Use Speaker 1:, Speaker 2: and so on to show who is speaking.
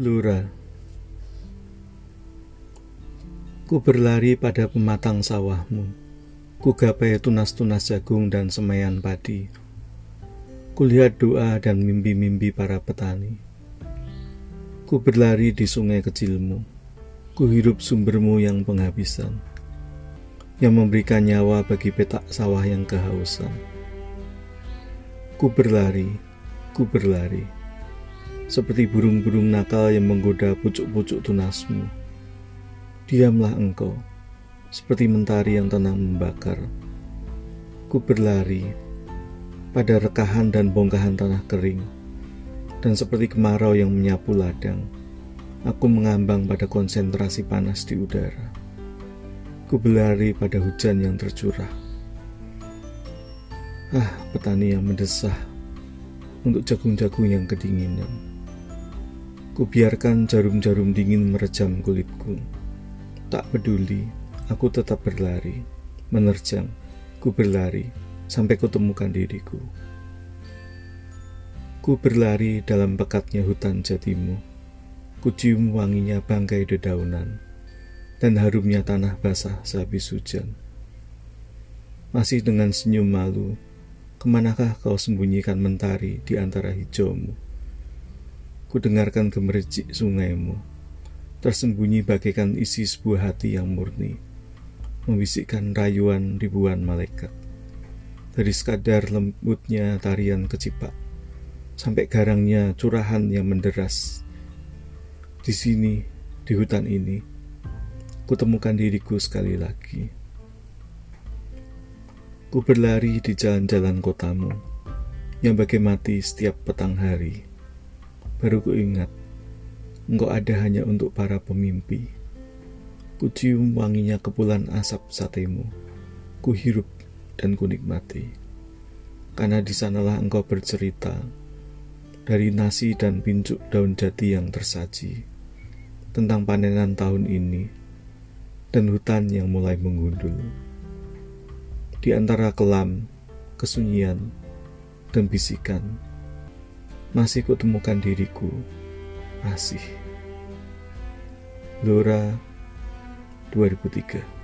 Speaker 1: Lura. Ku berlari pada pematang sawahmu. Ku gapai tunas-tunas jagung dan semaian padi. Kulihat doa dan mimpi-mimpi para petani. Ku berlari di sungai kecilmu. Ku hidup sumbermu yang penghabisan Yang memberikan nyawa bagi petak sawah yang kehausan. Ku berlari, ku berlari seperti burung-burung nakal yang menggoda pucuk-pucuk tunasmu. Diamlah engkau, seperti mentari yang tenang membakar. Ku berlari pada rekahan dan bongkahan tanah kering, dan seperti kemarau yang menyapu ladang, aku mengambang pada konsentrasi panas di udara. Ku berlari pada hujan yang tercurah. Ah, petani yang mendesah untuk jagung-jagung yang kedinginan. Kubiarkan jarum-jarum dingin merejam kulitku. Tak peduli, aku tetap berlari, menerjang, ku berlari sampai kutemukan diriku. Ku berlari dalam pekatnya hutan jatimu. Ku cium wanginya bangkai dedaunan dan harumnya tanah basah sehabis hujan. Masih dengan senyum malu, ke manakah kau sembunyikan mentari di antara hijaumu? Ku dengarkan gemericik sungaimu, tersembunyi bagaikan isi sebuah hati yang murni, membisikkan rayuan ribuan malaikat. Dari sekadar lembutnya tarian kecipak, sampai garangnya curahan yang menderas. Di sini, di hutan ini, kutemukan diriku sekali lagi. Ku berlari di jalan-jalan kotamu, yang bagai mati setiap petang hari Baru ku ingat, engkau ada hanya untuk para pemimpi. Ku cium wanginya kepulan asap satemu. Ku hirup dan ku nikmati. Karena di sanalah engkau bercerita dari nasi dan pincuk daun jati yang tersaji tentang panenan tahun ini dan hutan yang mulai mengundul. Di antara kelam, kesunyian, dan bisikan, masih kutemukan diriku, masih. Lora 2003